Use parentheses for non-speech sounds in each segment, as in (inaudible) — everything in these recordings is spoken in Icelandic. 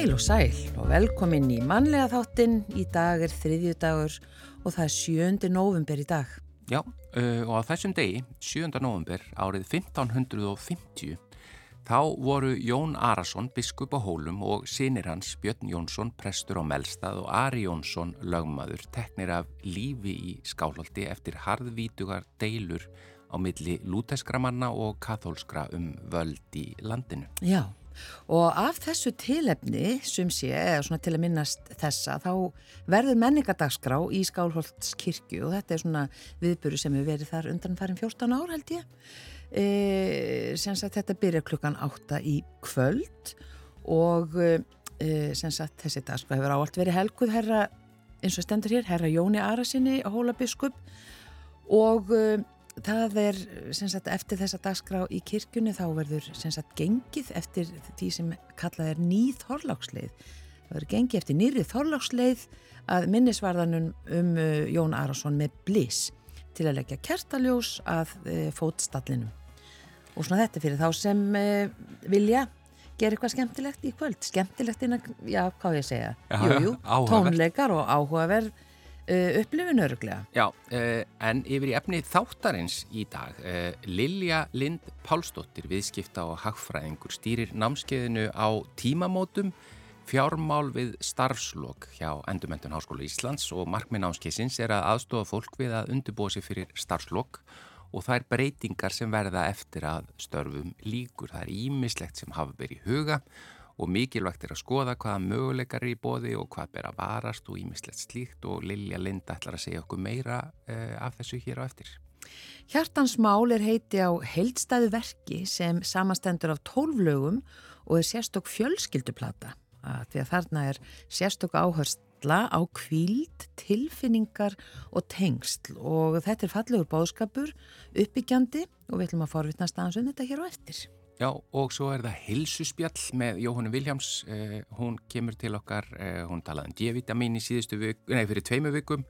Heil og sæl og velkomin í mannlega þáttinn. Í dag er þriðju dagur og það er 7. november í dag. Já, uh, og á þessum degi, 7. november árið 1550, þá voru Jón Arason, biskup á Hólum og sinir hans Björn Jónsson, prestur á Melstað og Ari Jónsson, lögmaður, teknir af lífi í skálholti eftir harðvítugar deilur á milli lúteskra manna og kathólskra um völd í landinu. Já, og af þessu tilefni sem sé, eða svona til að minnast þessa, þá verður menningardagskrá í Skálholtskirkju og þetta er svona viðburu sem hefur verið þar undan farin 14 ár held ég. E, sem sagt þetta byrja klukkan 8 í kvöld og e, sem sagt þessi dagskrá hefur áallt verið helguð herra, eins og stendur hér, herra Jóni Arasinni Hólabiskup og e, það er sagt, eftir þessa dagskrá í kirkjunni þá verður sagt, gengið eftir því sem kallað er nýð þorláksleið það verður gengið eftir nýrið þorláksleið að minnisvarðanum um uh, Jón Arason með bliss til að leggja kertaljós að uh, fótstallinum og svona þetta fyrir þá sem uh, vilja gera eitthvað skemmtilegt í kvöld. Skemmtilegt innan, já, hvað ég segja? Já, jú, jú, tónleikar og áhugaverð uh, upplifin öruglega Já, uh, en yfir í efni þáttarins í dag, uh, Lilja Lind Pálsdóttir, viðskipta og hagfræðingur, stýrir námskeiðinu á tímamótum fjármál við starfslokk hjá Endumendun Háskóla Íslands og markmið námskeiðsins er að aðstofa fólk við að undirbúa sig fyrir starfslokk og það er breytingar sem verða eftir að störfum líkur. Það er ímislegt sem hafa verið í huga og mikilvægt er að skoða hvaða möguleikar er í bóði og hvað ber að varast og ímislegt slíkt og Lilja Linda ætlar að segja okkur meira uh, af þessu hér á eftir. Hjartansmál er heiti á heildstæðu verki sem samastendur af tólflögum og er sérstokk fjölskylduplata. Því að þarna er sérstokk áhersla á kvíld, tilfinningar og tengsl og þetta er fallegur bóðskapur, uppbyggjandi og við ætlum að forvitnast aðeins um þetta hér á eftir. Já, og svo er það hilsuspjall með Jóhannu Viljáms. Eh, hún kemur til okkar, eh, hún talaði um D-vitamin í síðustu viku, nei, fyrir tveimu vikum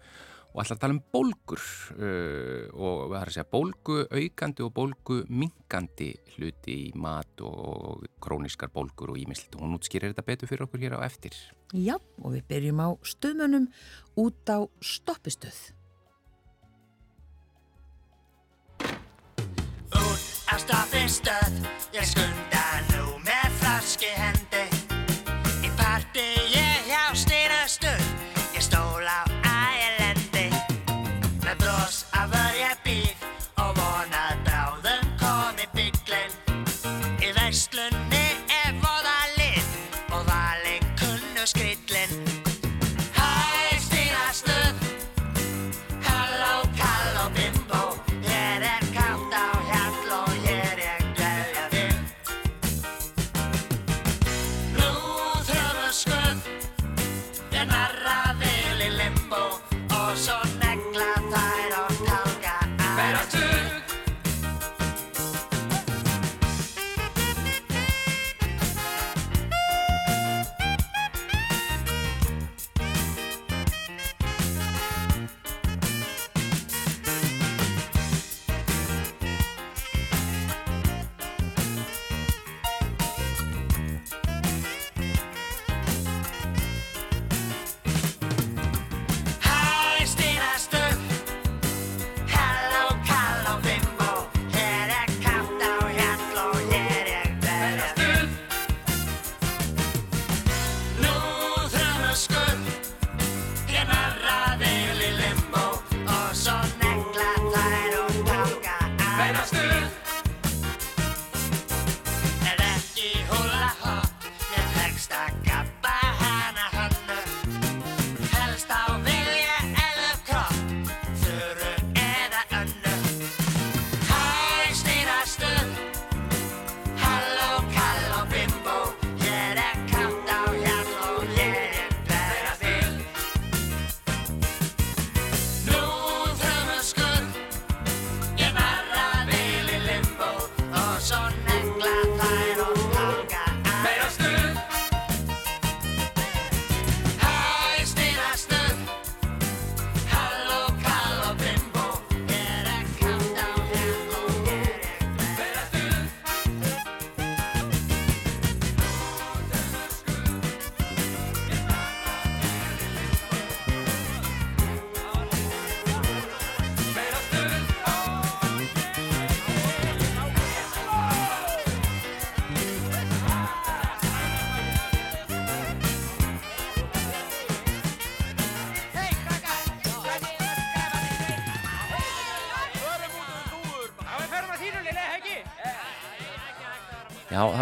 og ætla að tala um bólgur uh, og það er að segja bólgu aukandi og bólgu minkandi hluti í mat og króniskar bólgur og ímislit og hún útskýrir þetta betur fyrir okkur hér á eftir. Já, og við byrjum á stöðmönum út á stoppistöð. Út á stoppistöð, ég skunda nú með flaski hendi. Í parti ég hjá styrastöð, ég stól á ælendi. Með bros af örja bíl og vonað bráðum komi bygglinn Í verslunni er voða lit og valin kunnu skrillinn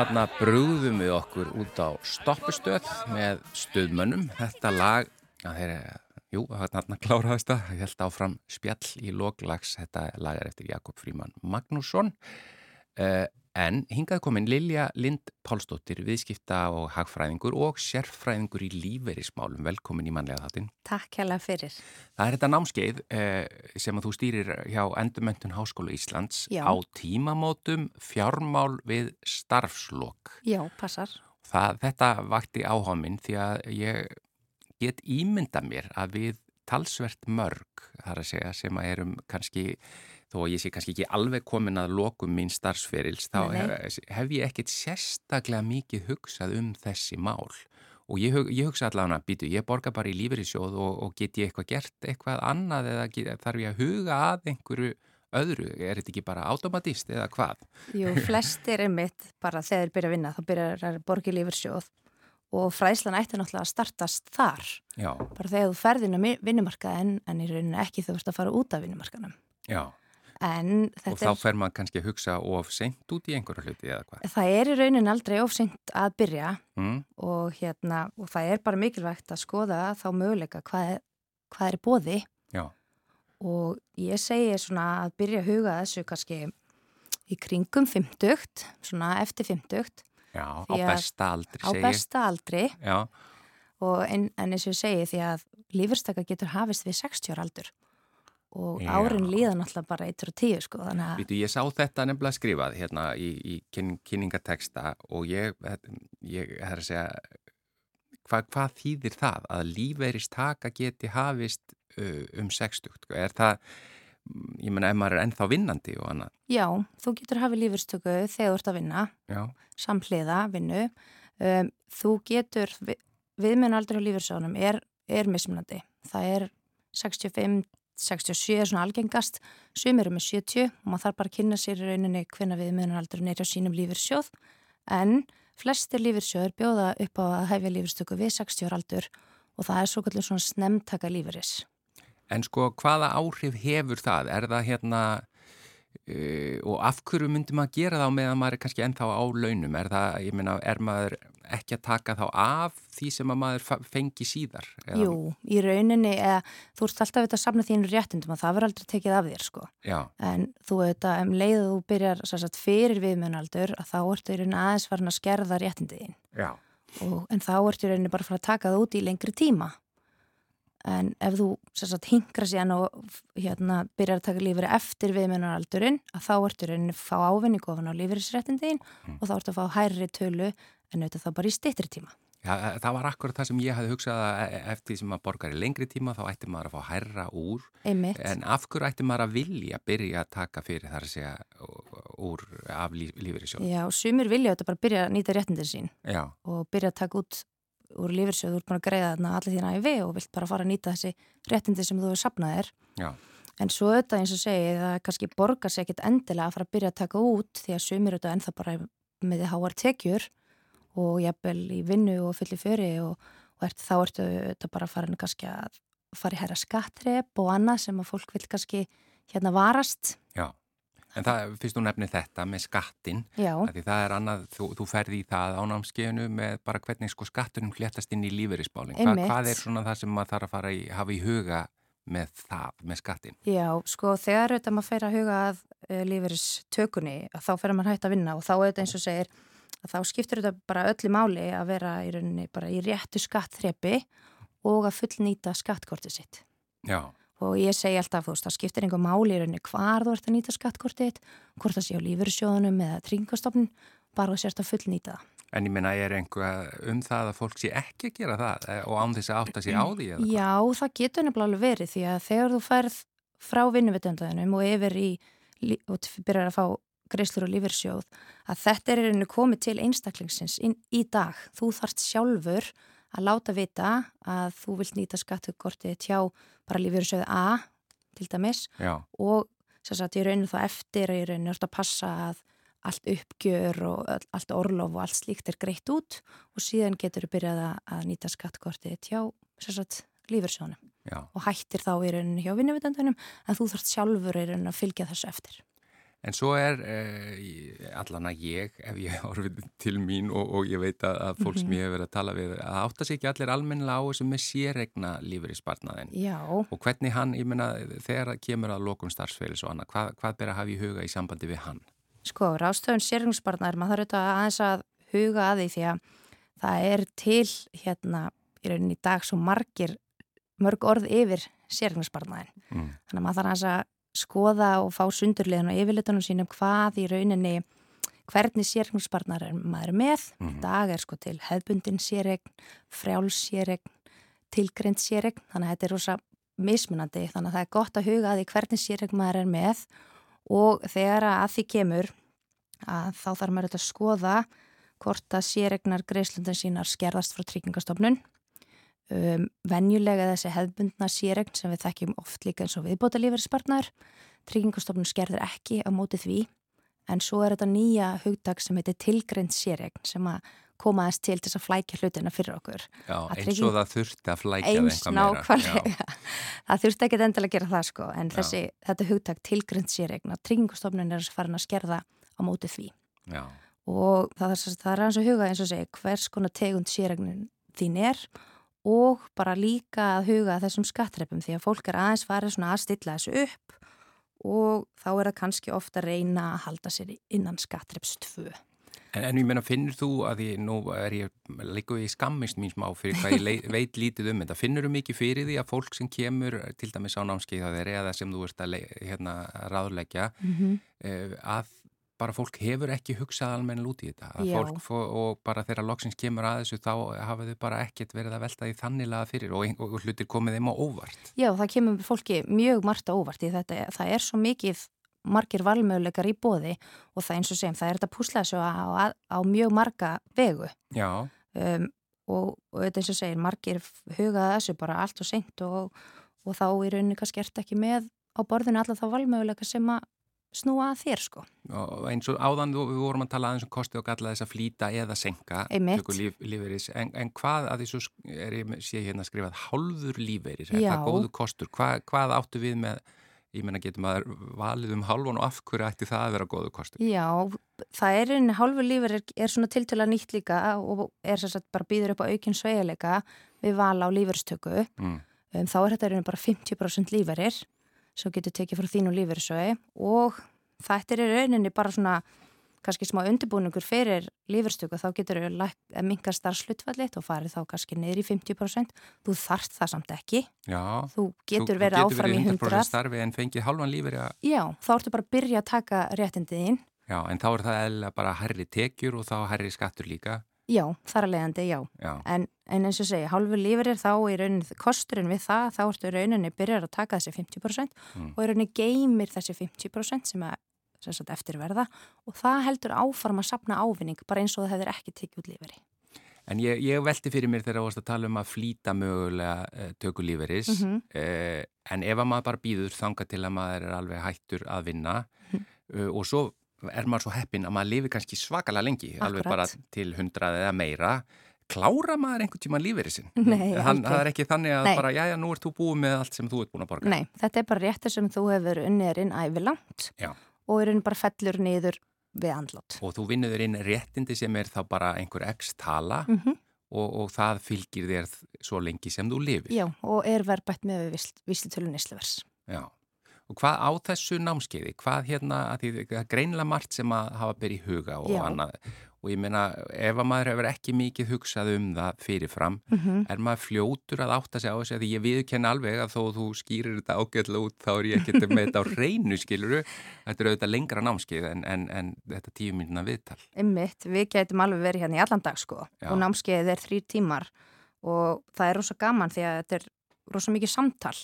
þarna brúðum við okkur út á stoppustöð með stöðmönnum. Þetta lag, já, þeir, jú, þarna kláraðist það, ég held áfram spjall í loglags, þetta lag er eftir Jakob Fríman Magnússon. Uh, En hingað komin Lilja Lind Pálsdóttir, viðskipta og hagfræðingur og sérfræðingur í líferismálum. Velkomin í manlega þáttinn. Takk hella fyrir. Það er þetta námskeið eh, sem að þú stýrir hjá Endurmentun Háskólu Íslands Já. á tímamótum fjármál við starfslokk. Já, passar. Það, þetta vakti áhuga minn því að ég get ímynda mér að við talsvert mörg, þar að segja, sem að erum kannski þó að ég sé kannski ekki alveg komin að lokum mín starfsferils, þá Nei, nei. hef, hef ég ekkit sérstaklega mikið hugsað um þessi mál og ég, ég hugsa allavega, býtu, ég borga bara í lífeyrissjóð og, og get ég eitthvað gert eitthvað annað eða get, þarf ég að huga að einhverju öðru, er þetta ekki bara automatist eða hvað? Jú, flestir er mitt bara þegar þeir byrja að vinna, þá byrjar að borgi lífersjóð og fræðslan ætti náttúrulega að startast þar. Já, Bara þegar þú ferðin á vinnumarkaðin en í rauninu ekki þú ert að fara út af vinnumarkaðnum. já, og þá er, fer maður kannski að hugsa of seint út í einhverju hluti eða hvað? það er í rauninu aldrei ofsengt að byrja Mm? og, hérna, og það er bara mikilvægt að skoða þá möguleika hvað, hvað er bóði Já, og ég segi svona að byrja að huga þessu kannski í kringum 50, svona eftir 50 já, á besta aldri á segi. besta aldri Já, en, en eins og ég segi því að lífurstaka getur hafist við 60 ára aldur og Já. árin líða náttúrulega bara 1 og 10 sko þannig að Vítu, ég sá þetta nefnilega skrifað hérna í, í kyn, kynningateksta og ég, ég er að segja, hva, hvað þýðir það að lífeirist taka geti hafist um 60? Er það, ég menna, ef maður er ennþá vinnandi og annað? já, þú getur hafið lífurstöku þegar þú ert að vinna Já, samhliða vinnu um, þú getur, vi, viðmjönaldur á lífursjónum er, er mismunandi það er 65 67 er svona algengast sumir eru með 70 og maður þarf bara að kynna sér í rauninni hvenna viðmjönaldur er á sínum lífursjóð en flestir lífursjóður bjóða upp á að hefja lífurstöku við 60 ára aldur og það er svo kallur svona snemtaka lífuris en sko, hvaða áhrif hefur það? Er það hérna, uh, og af hverju myndi maður gera það meðan maður er kannski ennþá á launum? Er það, ég meina, er maður ekki að taka þá af því sem að maður fengi síðar? Eða- Jú, í rauninni eða, þú ert alltaf að samna þínu réttindum og það verður aldrei tekið af þér sko Já, en þú veit að um leið að þú byrjar sagt, fyrir viðmjönaldur að þá ertu í rauninni aðeins farin að skerða réttindi þín já. og, en þá ertu í rauninni bara að að taka það út í lengri tíma en ef þú sagt, hingra síðan og hérna, byrjar að taka lífri eftir viðmjönalaldurinn að þá ertu rauninni að fá ávinningu ofan á lífrisréttindi þín Mm. og þá ertu að fá hærri tölu en auðvitað þá bara í styttri tíma. Já, e, það var akkurat það sem ég hafði hugsað að e- eftir sem maður borgar í lengri tíma þá ætti maður að fá hærra úr. Einmitt. En af hverju ætti maður að vilja byrja að taka fyrir þar að segja úr af líf, lífeyrissjóð Já, sumir vilja þetta bara byrja að nýta réttindin sín Já, og byrja að taka út úr lífeyrissjóð, þú ert bara að greiða þarna allir þína æfi og vilt bara fara að nýta þessi réttindi sem þú hefur sapnað þér. já, En svo þetta eins og segi, það kannski borgar sér ekkit endilega að fara að byrja að taka út því að sumir þetta ennþá bara með því háar tekjur og jafnvel í vinnu og fulli föri og, og ert, þá ertu þetta bara farin kannski að fara í herra skattrep og annað sem að fólk vil kannski hérna varast. já En það, fyrst þú nefnir þetta með skattin það er annað, þú, þú ferði í það á námskeiðinu með bara hvernig sko skattunum hléttast inn í lífeyrisbálinn Hva. Hvað er svona það sem maður þarf að fara í, hafa í huga með það, með skattin? Já, sko þegar auðvitað maður fer að huga að uh, lífeyristökunni þá fer maður hægt að vinna og þá auðvitað eins og segir að þá skiptir þetta bara öllu máli að vera í rauninni bara í réttu skattþrepi og að fullnýta skattkortið sitt. Já, Og ég segi alltaf, þú veist, það skiptir einhver máli í rauninni hvar þú ert að nýta skattkortið hvort það sé á lífeyrissjóðunum eða tryggingastofnun, bara sérst að fullnýta það. en ég meina er einhver um það að fólk sé ekki að gera það eh, og án þess að átta sig á því? Já, það getur nefnilega alveg verið því að þegar þú færð frá vinnuvitöndaðinum og yfir í og byrjar að fá greislur og lífeyrssjóð að þetta er í rauninu komið til einstaklingsins í dag. Þú þarft sjálfur að láta vita að þú vilt nýta skattukortið hjá bara lífeyrssjóð A til dæmis Já, og sem sagt í rauninu þá eftir að í rauninu ert að passa að allt uppgjör og allt orlof og allt slíkt er greitt út og síðan getur þú byrjað að- að nýta skattkortið hjá sem sagt lífeyrssjóðunum já. Og hættir þá í rauninu hjá vinnuvitandunum en þú þarft sjálfur í rauninu að fylgja þessu eftir. En svo er eh, allan að ég, ef ég (laughs) horfið til mín og, og ég veit að, að fólk sem ég hefur verið að tala við, að átta sig ekki allir almennilega á þessu með sérregna lífeyrisbarnaðin. Já, Og hvernig hann, ég meina, þegar kemur að lokum starfsfélis og annað, hvað, hvað ber að hafa í huga í sambandi við hann? sko, rástöðun sérgungsbarnar, maður þarf auðvitað aðeins að huga að því því að það er til hérna í rauninni í dag svo margir, mörg orð yfir sérgungsbarnaðin. Mm. Þannig að maður þarf aðeins að skoða og fá sundurliðan og yfirlitunum sínum hvað í rauninni, hvernig sérgungsbarnar er maður með. Í Mhm. dag er sko til hefbundin sérregn, frjáls sérregn, tilgrind sérregn, þannig að þetta er rosa mismunandi, þannig að það er gott að huga að því hvernig sérregn maður er með og þegar að því kemur að þá þarf maður að skoða hvort að sérregnar greiðslundan sínar skerðast frá tryggingastofnun. Um, venjulega þessi hefbundna sérregn sem við þekkjum oft líka eins og viðbóta lífeyrispartnar, tryggingastofnun skerður ekki á móti því en svo er þetta nýja hugdag sem heitir tilgrind sérregn sem að koma aðeins til þess að flækja hlutina fyrir okkur. Já, Að eins trygging- og það þurfti að flækja Eins nákvæmlega. (laughs) Það þurfti ekki endilega að gera það sko en þessi, þetta hugdag tilgrind sérregn að tryggingastofnun er farin að skerða á móti því. Já, og það það er hans að huga eins og segja hvers konar tegund sérregnin þín er og bara líka að huga þessum skattreppum því að fólk er aðeins farið svona að stilla þessu upp og þá er það kannski ofta að reyna að halda sér innan skattreps 2. En, en ég meina, finnur þú að ég, nú er ég líka í skammist mín smá fyrir hvað ég lei- (laughs) veit lítið um þetta, finnur þú mikið fyrir því að fólk sem kemur til dæmis á námskeið á þeirri eða sem þú ert að hérna, ráðleggja Mm -hmm. að bara fólk hefur ekki hugsað almenna út í þetta. Og bara þegar loksins kemur að þessu þá hafa þau bara ekkert verið að velta því þannilega fyrir og, ein- og hlutir komið þeim á óvart. Já, það kemur fólki mjög margt á óvart í þetta, það er svo mikið margir valmöguleikar í bóði og það eins og segjum, það er þetta púslega svo á, á, mjög marga vegu. Já, um, og, og þetta eins og segir, margir hugaða þessu bara allt og seint og, og þá í rauninni kannski ert ekki með á borðinu alla þá valmöguleika sem að snúa að þér sko. og eins og áðan við vorum að tala aðeins um kosti og galla þess að flýta eða senka líf, lífeyris, en, en hvað að sk- er ég sé hérna skrifað hálfur lífeyris, er Já. það góðu kostur hvað, hvað áttu við með ég menna getur maður valið um hálfan og af hverju ætti það að vera góðu kostur Já, það er einu hálfu lífur er, er svona tiltöla nýtt líka og er sér sagt bara býður upp á aukinn sveigileika við val á lífurstöku mm. um, þá er þetta bara 50% líferir svo getur tekið frá þínu lífursögi og þetta er í rauninni bara svona kannski smá undirbúningur fyrir lífurstöku þá getur þau mingar starfslutfallit og farið þá kannski í 50% þú þarft það samt ekki. Já, þú getur þú, verið þú áfram í 100% 100 starfi en fengið hálfan lífeyri að- já, þá ertu bara að byrja að taka réttindið þín. Já, en þá er það eða bara herri tekjur og þá herri skattur líka já, þar að leiðandi, já Já, En, en eins og segja, hálfu lífeyrir þá í rauninni, kosturinn við það, þá ertu í rauninni byrjar að taka þessi 50% Mm. og í rauninni geymir þessi 50% sem að sem sagt, eftir verða og það heldur áfram að sapna ávinning bara eins og það hefur ekki tekið út lífeyri. En ég, ég velti fyrir mér þegar varst að tala um að flýta mögulega uh, tökur líferis Mhm. uh, en ef að maður bara býður þanga til að maður er alveg hættur að vinna Mhm. uh, og svo er maður svo heppin að maður lifi kannski svakalega lengi, alveg Akkurat. bara til hundrað eða meira klára maður einhvern tíma líferisinn? Nei, Hann, aldrei. það er ekki þannig að Nei. bara, já, já, nú ert þú búið með allt sem þú ert búin að borga. Nei, þetta er bara réttur sem þú hefur unnið inn ævilangt Já. og í rauninni bara fellur niður við andlót. Og þú vinnur inn réttindi sem er þá bara einhver x tala Mm og, og það fylgir þér svo lengi sem þú lifir. Já, og er verbætt með við víslitölu Nisluvers. Já. Og hvað á þessu námskeiði, hvað hérna, því það er greinilega margt sem að hafa byrja í huga og Já. annað. Og ég meina, ef að maður hefur ekki mikið hugsað um það fyrirfram, Mm er maður fljótur að átta sig á þessu, því ég viðkenni alveg að þó þú skýrir þetta ágætlega út, þá er ég ekkert (laughs) með þetta á reynu, skiluru. Þetta er auðvitað lengra námskeið en, en, en þetta tíu mínuna viðtal. Einmitt, við getum alveg verið hérna í allan dag sko Já. og námskeiðið er þrýr tímar og það er rosa gaman því að þetta er rosa mikið samtal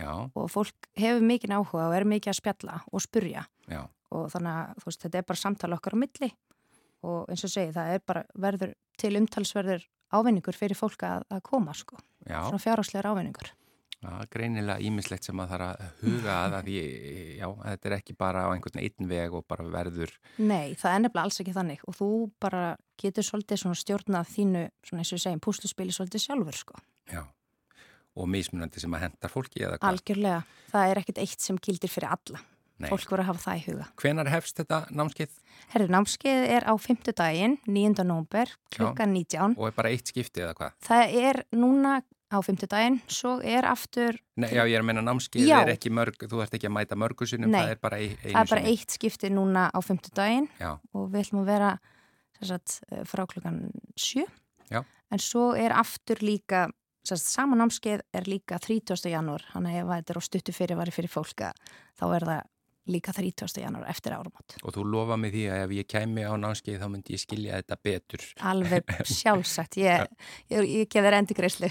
Já, og fólk hefur mikið áhuga og er mikið að spjalla og spurja. Já, og þannig að veist, þetta er bara samtal okkar á milli. Og eins og segi það er bara verður til umtalsverður ávinningur fyrir fólk að, að koma sko, já. svona fjárháslegar ávinningur. Það er greinilega ímislegt sem að það er að huga að, því, já, þetta er ekki bara á einhvern einn veg og bara verður Nei, það er nefnilega alls ekki þannig. Og þú bara getur svolítið stjórnað þínu, svona eins og við segjum, púsluspili svolítið sjálfur sko. Já, og mismunandi sem að hendar fólki eða hvað? Algjörlega, það er ekkit eitt sem gildir fyrir alla. Nei. fólk voru að hafa það í huga. Hvenar hefst þetta námskeið Herru, námskeið er á fymtudaginn, 9. nómber, klukkan 19. og er bara eitt skipti eða hvað? Það er núna á fymtudaginn, svo er aftur, Nei, já, ég er að meina námskeið er ekki mörg, þú ert ekki að mæta mörgu sinnum, Nei. það er bara ein, einu það er bara sinni. eitt skipti núna á fymtudaginn Já, og við ætlum að vera sagt, eh, frá klukkan 7. Já. En svo er aftur líka, sama námskeið er líka 30. janúar, hann er ef þetta er á stuttu fyrirvari fyrir fólka, þá er það líka 30. janúar eftir áramót. og þú lofa mig því að ef ég kæmi á námskeið þá myndi ég skilja þetta betur. Alveg (laughs) sjálfsagt, ég, ég, ég gef þér endi greiðslu.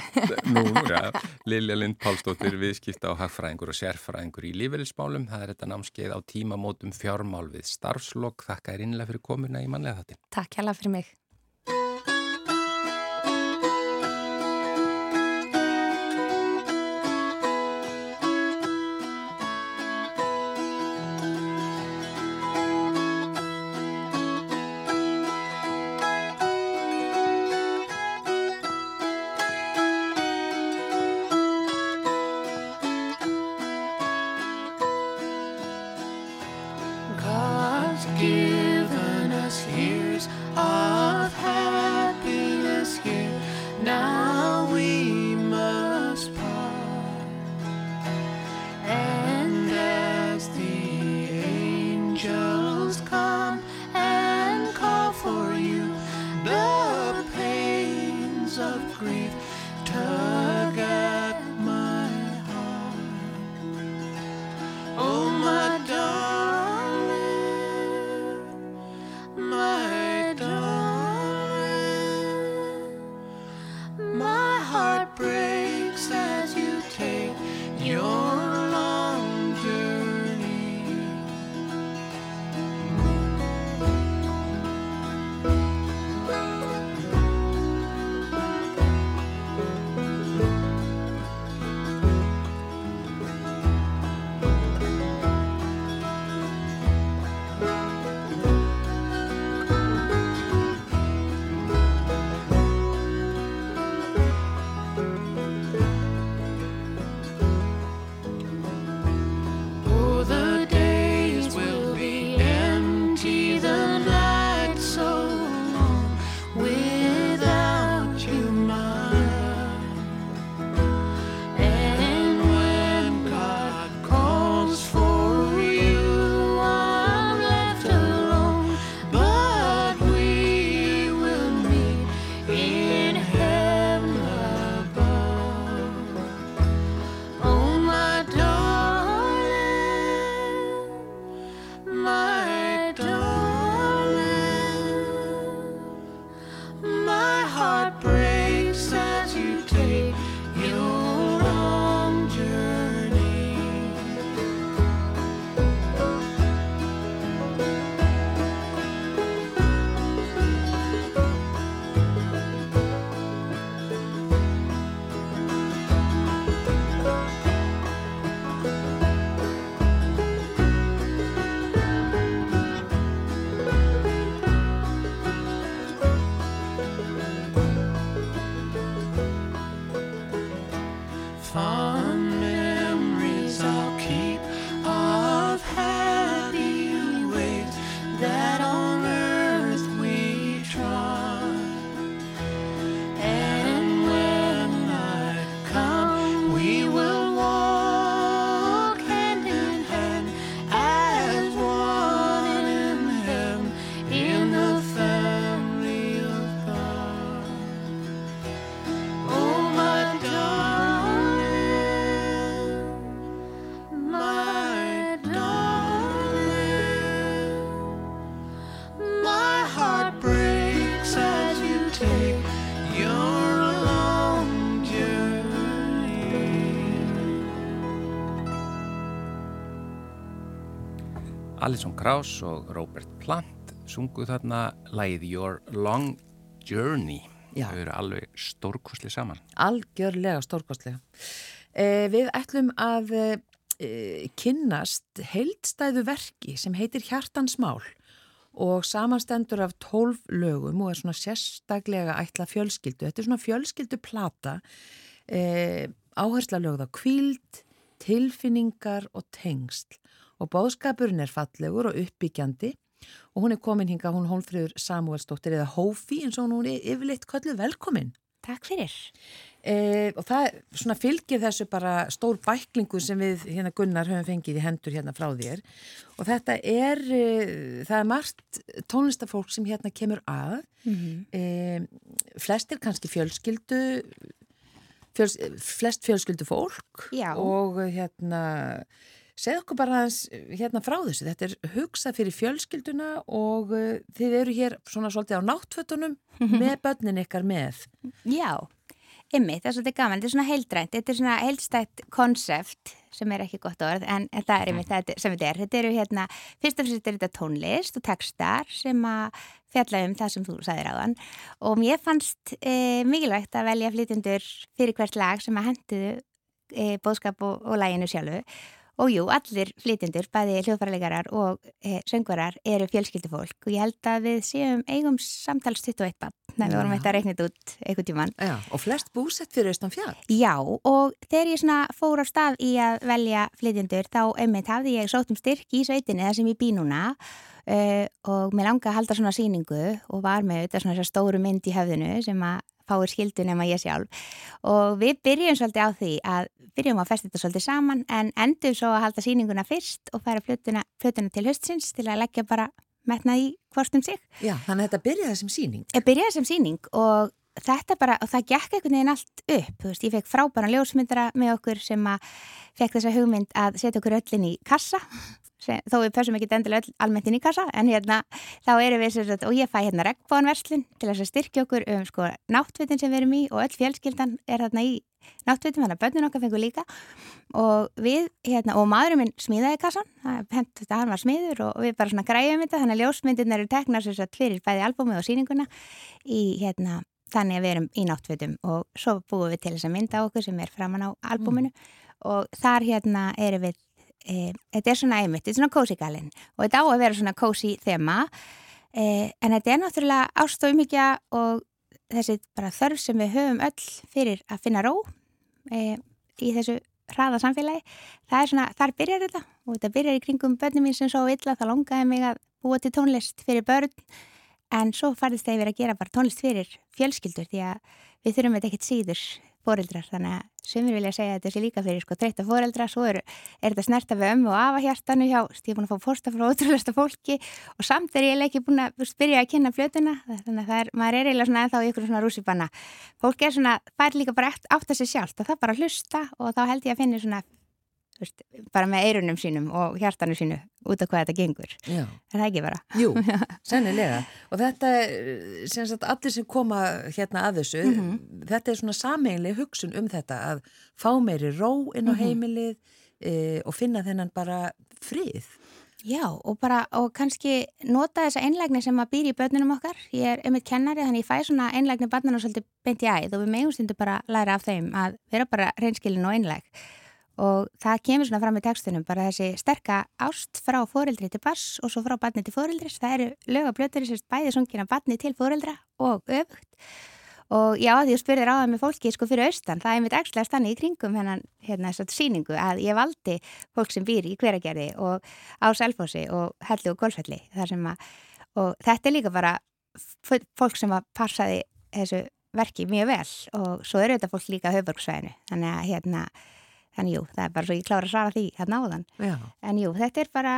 Nú, (laughs) já, Lilja Lind Pálsdóttir, viðskipta og hagfræðingur og sérfræðingur í lífeyrismálum. Það er þetta námskeið á tímamótum fjármál við starfslokk. Þakka er innlega fyrir komuna í manlega þáttin. Takk hella fyrir mig. Alison Krauss og Robert Plant sungu þarna lægið Your Long Journey. Já. Þau eru alveg stórkosli saman. Algjörlega stórkostlega. Eh, við ætlum að eh, kynnast heildstæðu verki sem heitir Hjartansmál og samanstendur af tólf lögum og er svona sérstaklega ætla fjölskyldu. Þetta er svona fjölskyldu plata, eh, áhersla lögð á kvíld, tilfinningar og tengsl og bóðskapurinn er fallegur og uppbyggjandi og hún er komin hinga, hún Hólfröður Samuelsdóttir eða Hófi eins og hún er yfirleitt kölluð velkomin. Takk fyrir. E, og það svona fylgir þessu bara stór bæklingu sem við hérna Gunnar höfum fengið í hendur hérna frá þér og þetta er, e, það er margt tónlistafólk sem hérna kemur að e, flestir kannski fjölskyldu fjöls, flest fjölskyldu fólk Já. og hérna segð okkur bara aðeins hérna frá þessu. Þetta er hugsað fyrir fjölskylduna og uh, þið eru hér svona svolítið á náttfötunum (laughs) með börnin ykkar með. Já, ymmið, það er svolítið gaman, þetta er svona heildrænt, þetta er svona heildstætt konsept sem er ekki gott orð, en, það er ymmið það sem þetta er. Þetta eru hérna, fyrst og fyrst er þetta tónlist og textar sem að fjalla um það sem þú sagðir áðan. Og mér fannst e, mikilvægt að velja flytjendur fyrir hvert lag sem að henduðu e, bóðskap og, og læginu sjálfu Og jú, allir flytjendur, bæði hljóðfæralegarar og e, söngvarar eru fjölskyldufólk og ég held að við séum eigum samtals 21 bann, þegar við vorum eitthvað reiknit út einhvern tíman. Já, og flest búsett fyrir austan fjall Já, og þegar ég svona fór á stað í að velja flytjendur, þá einmitt hafði ég sótt um styrk í sveitinni þar sem ég bý núna uh, og mér langaði að halda svona sýningu og var með þetta svona stóru mynd í höfðinu sem að fáir skildu nema ég sjálf. Og við byrjum svolítið á því að byrjum að festa þetta svolítið saman en endum svo að halda sýninguna fyrst og færa flutuna, flutuna til höstsins til að leggja bara metnað í hvort um sig. Já, þannig að þetta byrjaði sem síning Ég byrjaði sem síning og þetta bara, og það gekk einhvern veginn allt upp, þú veist, ég fekk frábæran ljósmyndara með okkur sem að fekk þessa hugmynd að setja okkur öllin í kassa, sem, þó við pössum ekki endilega almennt inn í kassa, en hérna þá erum við, sagt, og ég fæ hérna regnbóðanverslun til þess að styrkja okkur um sko náttvitin sem við erum í og öll fjölskyldan er þarna í náttvitum, þannig að börnin okkar fengur líka. Og við, hérna, og maðurinn minn smíðaði kassan, það hent hann var smiður og við bara svona græjum þetta, þannig að ljósmyndirna eru teknar sem sagt fyrir bæði albúmið og sýninguna í, hérna, þannig að við erum í náttvitum. Og svo búum við til þess að mynda okkur sem er framan á albúminu. Og þar hérna erum við e, þetta er svona einmitt, þetta er svona cozy galinn og þetta á að vera svona cozy þema. E, en þetta er náttúrulega ást og umhyggja og þessi bara þörf sem við höfum öll fyrir að finna ró e, í þessu hraða samfélagi. Það er svona, þar byrjar þetta og þetta byrjar í kringum börnum mín sem svo illa það langaði mig að búa til tónlist fyrir börn. En svo farðist það yfir að gera bara tónlist fyrir fjölskyldur því að við þurfum þetta ekkert síður fóreldrar þannig að sumir vilja segja að þetta sé líka fyrir sko þreytta fóreldra svo er, er þetta snerta við ömmu og afa hjartanu hjá, ég er búin að fá fórsta frá ótrúlega fólki og samt er ég eiginlega ekki búin að byrja að kynna flötuna þannig að það er, maður er eiginlega svona ennþá í ykkur svona rússipanna fólk er svona, það er líka bara átt að sig sjálft og það bara hlusta og þá held ég að finna svona veist, bara með eirunum sínum og hjartanu sínu út af hvað þetta gengur. Já, er það ekki bara? jú, (laughs) sennilega. Og þetta er sem sagt allir sem koma hérna að þessu þetta er svona sameinlega hugsun um þetta að fá meiri ró inn á heimilið e, og finna þennan bara frið. Já, og bara, og kannski nota þessa einlægni sem að býr í börnunum okkar. Ég er einmitt kennari, þannig ég fæ svona einlægni barnana svolítið beint í æð og við megum stundu bara læra af þeim að vera bara reynskilin og einlæg. Og það kemur svona fram í tekstunum, bara þessi sterka ást frá fóreldri til bass og svo frá barni til fóreldris. Það eru lögablötur sem bæði sungina barni til fóreldra og öfugt. Og já, því þú spurðir á það með fólki sko fyrir austan, það er mitt ekstra stanni í kringum hennan hérna þess að síningu að ég valdi fólk sem býr í hveragerði og á Selfossi og Hellu og Golfelli þar sem að, og þetta er líka bara fólk sem að passaði þessu verki mjög vel og svo eru þetta fólk líka höfburgsvæðinu, þannig að hérna, þannig jú, það er bara svo ég klára að svara því hérna áðan. Já, En jú, þetta er bara,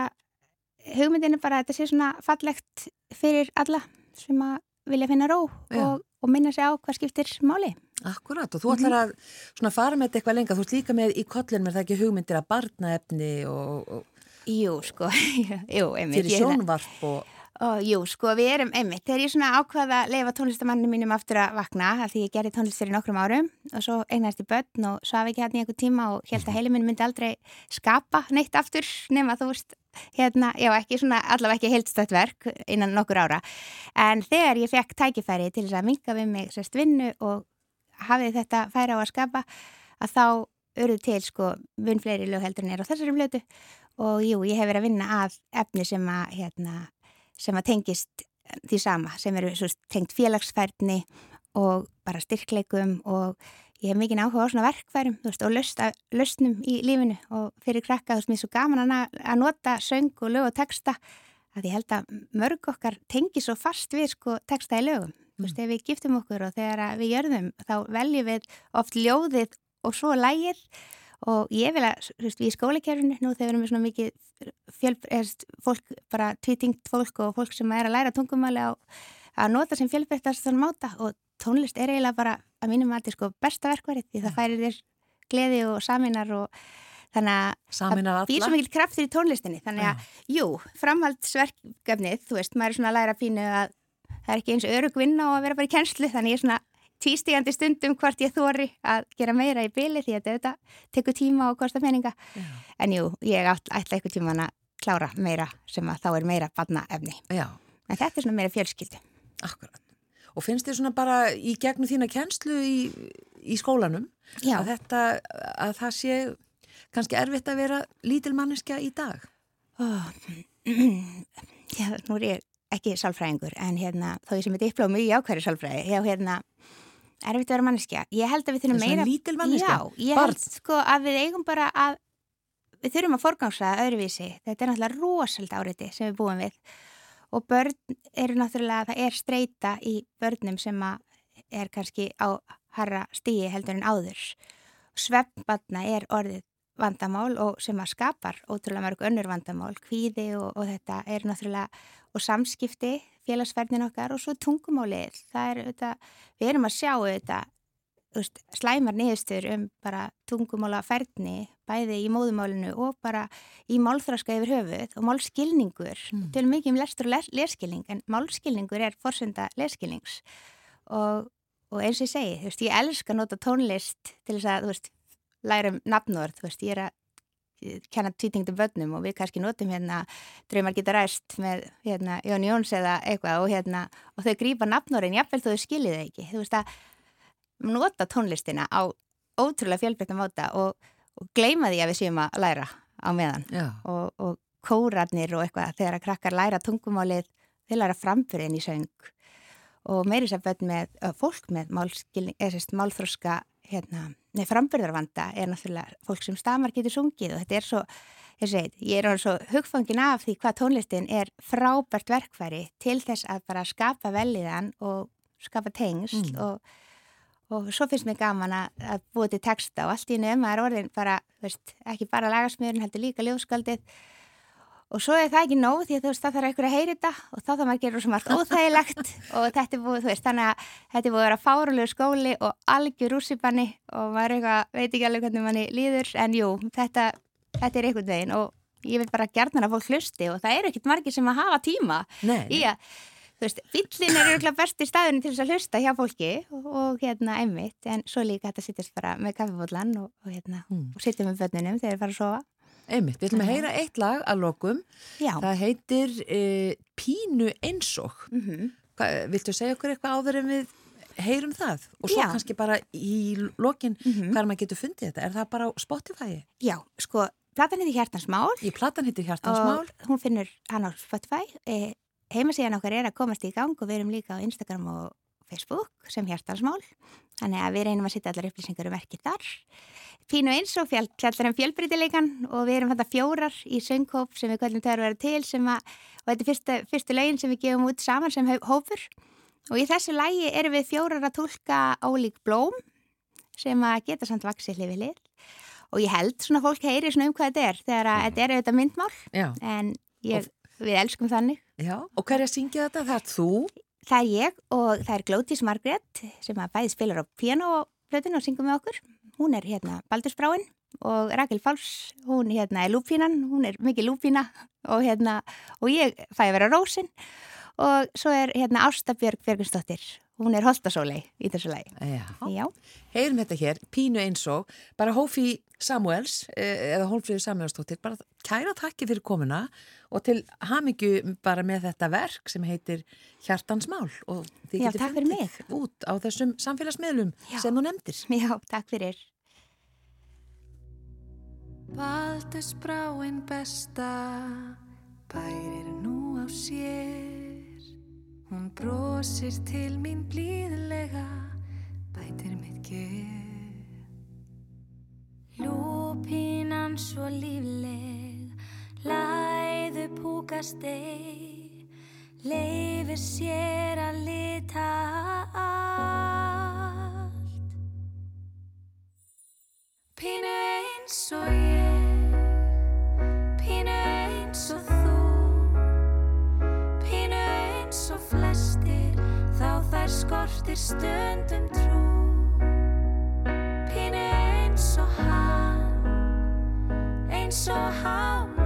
hugmyndin er bara að þetta sé svona fallegt fyrir alla sem að vilja finna ró og, og minna sig á hvað skiptir máli. akkurat og þú ætlar að svona fara með þetta eitthvað lenga, þú ert líka með í kollin með það ekki hugmyndir að barnaefni og, og Jú, sko, (laughs) jú, einmitt. fyrir sjónvarp og Ó, jú, sko, við erum einmitt. Þegar ég svona ákvaða að leifa tónlistamannu mínum aftur að vakna, af því ég gerði tónlist fyrir nokkrum árum og svo eignast í börn og svaf ekki hérna í einhver tíma og held að heilin minn myndi aldrei skapa neitt aftur nema þú veist, hérna, já, ekki svona, allavega ekki heildstætt verk innan nokkur ára. En þegar ég fekk tækifæri til þess að minka við mig sérst vinnu og hafið þetta færa á að skapa, að þá urðu til, sko, vinn fleiri lög heldur en er á þessari flötu og jú, ég hef verið að vinna að efni sem að, hérna, sem að tengist því sama, sem eru svo tengt félagsfærni og bara styrkleikum og ég hef mikið áhuga á svona verkfærum veist, og löst, löstnum í lífinu. Og fyrir krakka, þú veist, mér svo gaman að, nota söng og lög og texta að ég held að mörg okkar tengi svo fast við sko texta í lögum. Þú veist, ef við giftum okkur og þegar við gjörðum þá veljum við oft ljóðið og svo lægir og ég vil að, þú veist, við í skólakerfinu nú þegar við erum við svona mikið fjöl, erst, fólk, bara tvítingt fólk og fólk sem er að læra tungumáli á að nota sem fjölbreyttast þann máta og tónlist er eiginlega bara að mínum að þetta er sko besta verkvarið því það færir þér gleði og saminar og þannig að það býr svo mikil kraftur í tónlistinni. Þannig að, jú, framhaldsverkefnið þú veist, maður er svona að læra pínu að það er ekki eins örug vinna og að vera bara í kennslu þannig ég er svona tvístígandi stundum hvort ég þóri að gera meira í byli því að þetta tekur tíma og kosta peninga en jú, ég ætla eitthvað tíma að klára meira sem að þá er meira badna efni Já, en þetta er svona meira fjölskyldu akkurat. Og finnst þér svona bara í gegnum þína kennslu í, í skólanum Já. að þetta, að það sé kannski erfitt að vera lítil manneskja í dag? oh. (clears throat) Já, nú er ég ekki sálfræðingur en hérna, þó ég sem er diplómi í ákværi sálfræði, já hérna erfitt að vera manneskja. Ég held að við þurfum meira? Já, ég Barn? held sko að við eigum bara að við þurfum að forgangsa öðruvísi. Þetta er náttúrulega rosald áriði sem við búum við og börn eru náttúrulega, það er streyta í börnum sem að er kannski á harra stíi heldur en áður. Svefnbatna er orðið vandamál og sem að skapar ótrúlega mörg önnur vandamál, kvíði og, og þetta er náttúrulega og samskipti, félagsferðin okkar og svo tungumálið. Það er auðvitað, við erum að sjá auðvitað veist, slæmar niðurstur um bara tungumála ferðni, bæði í móðumálinu og bara í málþraska yfir höfuð og málskilningur, mm. til mikið um lestur og les, leskilning, en málskilningur er forsenda leskilnings og, og eins og ég segi, þú veist, ég elska að nota tónlist til þess að, þú veist, læra um nafnord, þú veist, ég er að kenna tvítingdum börnum og við kannski notum hérna draumar geta ræst með hérna Jón Jóns eða eitthvað og hérna og þau grípa nafnorinn, jafnvel þó þau skiljið það ekki, þú veist að nota tónlistina á ótrúlega fjölbreytta máta og, og gleyma því að við séum að læra á meðan. Og, og kórarnir og eitthvað þegar að krakkar læra tungumálið þeir læra framfyrin í söng og meiri börn með fólk með málþróska hérna, nei framburðarvanda er náttúrulega fólk sem stamar getur sungið og þetta er svo, ég segi, ég er alveg svo hugfangin af því hvað tónlistin er frábært verkfæri til þess að bara skapa velliðan og skapa tengsl Mm. og Og svo finnst mér gaman að, búa til texta og allt í nefn að er orðin bara, veist, ekki bara lagasmjörn, heldur líka ljóðskaldið. Og svo er það ekki nóg því að þú veist, það þarf eitthvað að heyri þetta og þá þarf maður að gera svo margt (laughs) óþægilegt og þetta er búið, þú veist, þannig að þetta er búið að vera fárulegu skóli og algjör rússipanni og maður eitthvað, veit ekki alveg hvernig manni líður, en jú, þetta, þetta er einhvern veginn og ég vil bara gerna að fólk hlusti og það eru ekkit margir sem að hafa tíma Nei, í að, þú veist, bíllinn er örgulega besti staðurinn til þess að hlusta hjá fólki og, og hérna einmitt, en svo líka þetta sittist bara með kaffibóllan og, og hérna, Mm. og sittum með börnunum þegar þeir fara að sofa. Einmitt, við ætlum að heyra eitt lag að lokum. Já. Það heitir e, Pínu einsog. Mm Hva, viltu segja okkur eitthvað áður en við heyrum það? Og svo Já. kannski bara í lokin Mhm. hvar maður getur fundið þetta. Er það bara á Spotify? Já, sko, platan heitir Hjartansmál Í platan heitir Hjartansmál. og hún finnur hann á Spotify. E, heimasíðan okkar er að komast í gang og við erum líka á Instagram og Facebook sem Hjartansmál. Þannig að við reynum að setja allar upplýsingar um verkið þar. Pínu eins og fjall, fjallar um fjölbreytileikan og við erum þetta fjórar í söngkóp sem við kvöldum þegar að vera til sem að, og þetta er fyrstu, fyrstu lögin sem við gefum út saman sem hópur og í þessu lægi erum við fjórar að tólka ólík blóm sem að geta samt vaksið hlifið lið og ég held svona fólk heyri svona um hvað þetta er þegar að þetta er auðvitað myndmál Já. en ég, við elskum þannig Já. Og hverja syngja þetta? Það er þú. Það er ég og það er Glótis Margrét sem að bæði spilar á pianoplötun og syngur með okkur. Hún er hérna Baldursbráin og Rakel Fáls, hún hérna er lúpínan hún er mikið lúpína og hérna og ég fæ að vera rósin. Og svo er hérna Ásta Björg Björgunsdóttir hún er Holtasólei í þessu lagi Já. Já, Heyrum þetta hér, Pínu einsog. Bara Hófi Samuels, eh, eða Hólfríður Samuelsdóttir, bara kæra takki fyrir komuna og til hamingju bara með þetta verk sem heitir Hjartansmál og þið Já, fyrir fundið út á þessum samfélagsmiðlum Já. sem þú nefndir. já, takk fyrir Baldursbráin besta bærir nú á sér Hún brosir til mín blíðlega, bætir mitt geð. Lúpínan svo lífleg, læðu púkast eig, leifir sér að lita allt. Pínu eins og ég, pínu eins og þú. Skortir stundum trú. Pínu eins og hann eins og hann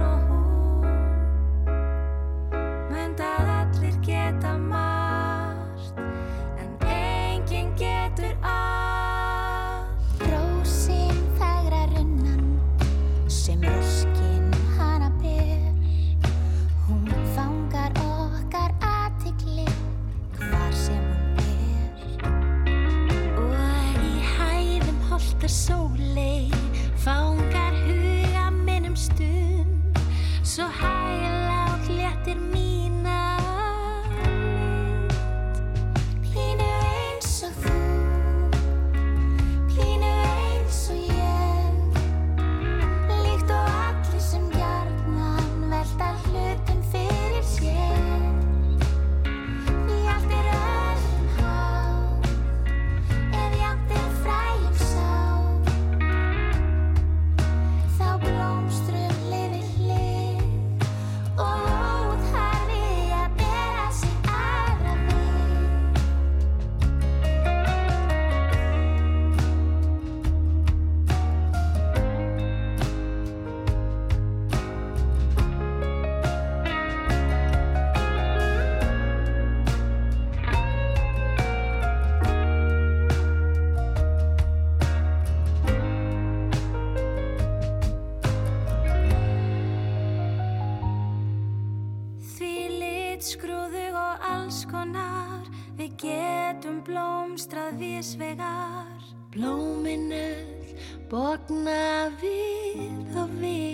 öll bókna við og við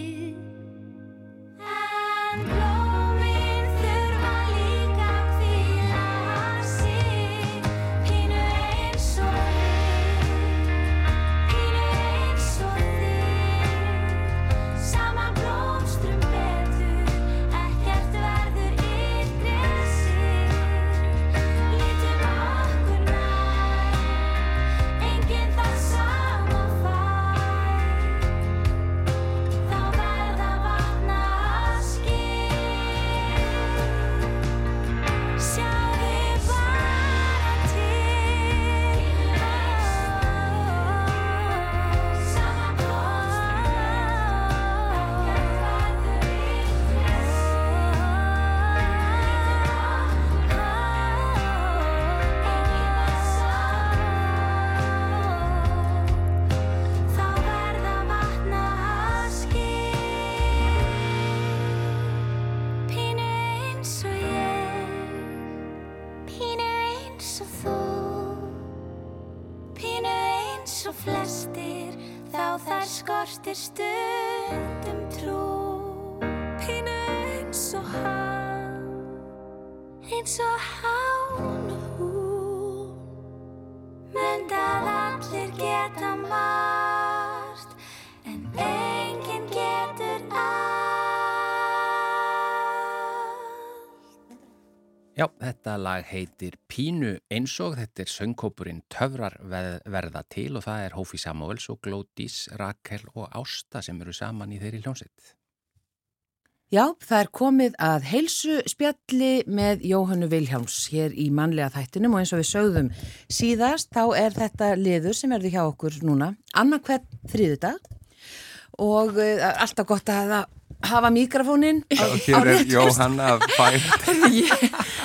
skortir þetta lag heitir Pínu einsog, þetta er söngkópurinn Töfrar verða til og það er Hófi Samuels og Glódís, Rakel og Ásta sem eru saman í þeirri hljónsitt. Já, það er komið að heilsu spjalli með Jóhannu Vilhjáms hér í mannlega þættinum og eins og við sögðum síðast þá er þetta liður sem verður hjá okkur núna annarkvæð þriðudag og uh, alltaf gott að hafa, hafa mikrofónin á Hér er Jóhanna fært.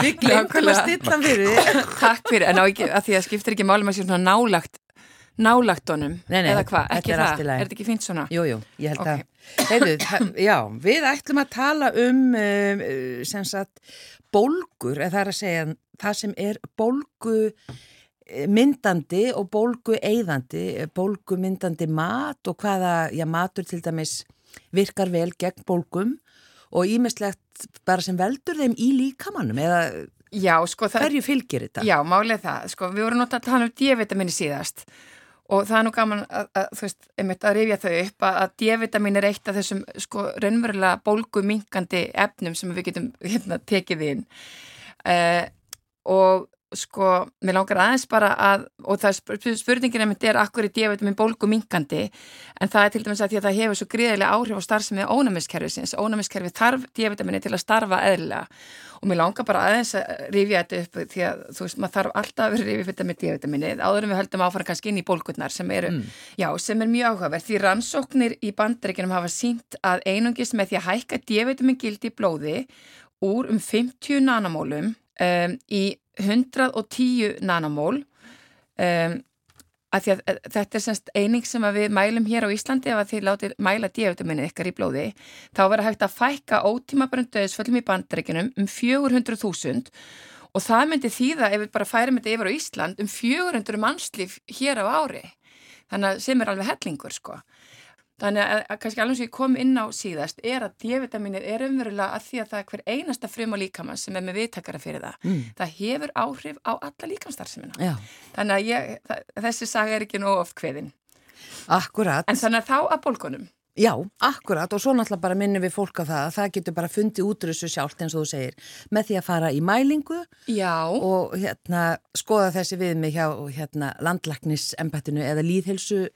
Við glemtum að stilla fyrir. Takk fyrir, en á ekki, að því að skiptir ekki málum að sé svona nálagt, nálagt honum, Nei, nei, eða hvað, ekki er það, er þetta ekki fínt svona? Jú, jú, ég held Ok. að Heyrðu, já, við ætlum að tala um uh, sem sagt bólgur, eða það er að segja það sem er bólgu eh, myndandi og bólgu eyðandi, bólgu myndandi mat og hvaða, já, matur til dæmis virkar vel gegn bólgum og ímislegt bara sem veldur þeim í líkamannum eða Já, sko það, hverju fylgir þetta? já, málið það, sko, við vorum náttúrulega að tala um D-vitaminni síðast og það er nú gaman að, að þú veist, einmitt að rifja þau upp að, að D-vitamin er eitt af þessum sko raunverulega bólgu minkandi efnum sem við getum hérna tekið inn uh, og sko, mér langar aðeins bara að, og það er spurningin einmitt er akkur í D-vitamin bólgu minkandi en það er til dæmis að því að það hefur svo gríðilega áhrif á starfsemi ónæmiskerfisins. Ónæmiskerfi þarf D-vitamini til að starfa eðlilega. Og mér langar bara aðeins að rifja þetta upp því að þú veist, maður þarf alltaf að vera rifja þetta með D-vitamini áður en við höldum áfram kannski inn í bólgurnar sem eru, já, sem er mjög áhugaverð því rannsóknir í að að í blóði úr um 50 nanomólum um, í 110 nanomól. Um, að að eh, þetta er semst eining sem að við mælum hér á Íslandi ef að þið látið mæla D-vitaminið ykkar í blóði þá verður hægt að fækka ótímabrönd döðsföllum í bandaríkinum um 400.000 og það myndi þýða ef við bara færum þetta yfir á Ísland um 400 mannslíf hér á ári. Þannig að sem er alveg hellingur sko Þannig að, að kannski alveg sem ég kom inn á síðast er að D-vitaminið er umverulega að því að það er hver einasta frum á líkamann sem er með viðtakara fyrir það. Mm. Það hefur áhrif á alla líkamstarfsemina. Þannig að ég, það, þessi saga er ekki nóg oft kveðin. akkurat. En þannig að þá að bólkunum. Já, akkurat og svo náttúrulega bara minnum við fólk á það að það getur bara fundið út úr þessu sjálft eins og þú segir með því að fara í mælingu Já. og hérna skoða þessi við mig hjá hérna landlæknisembættinu eða líðhelsu,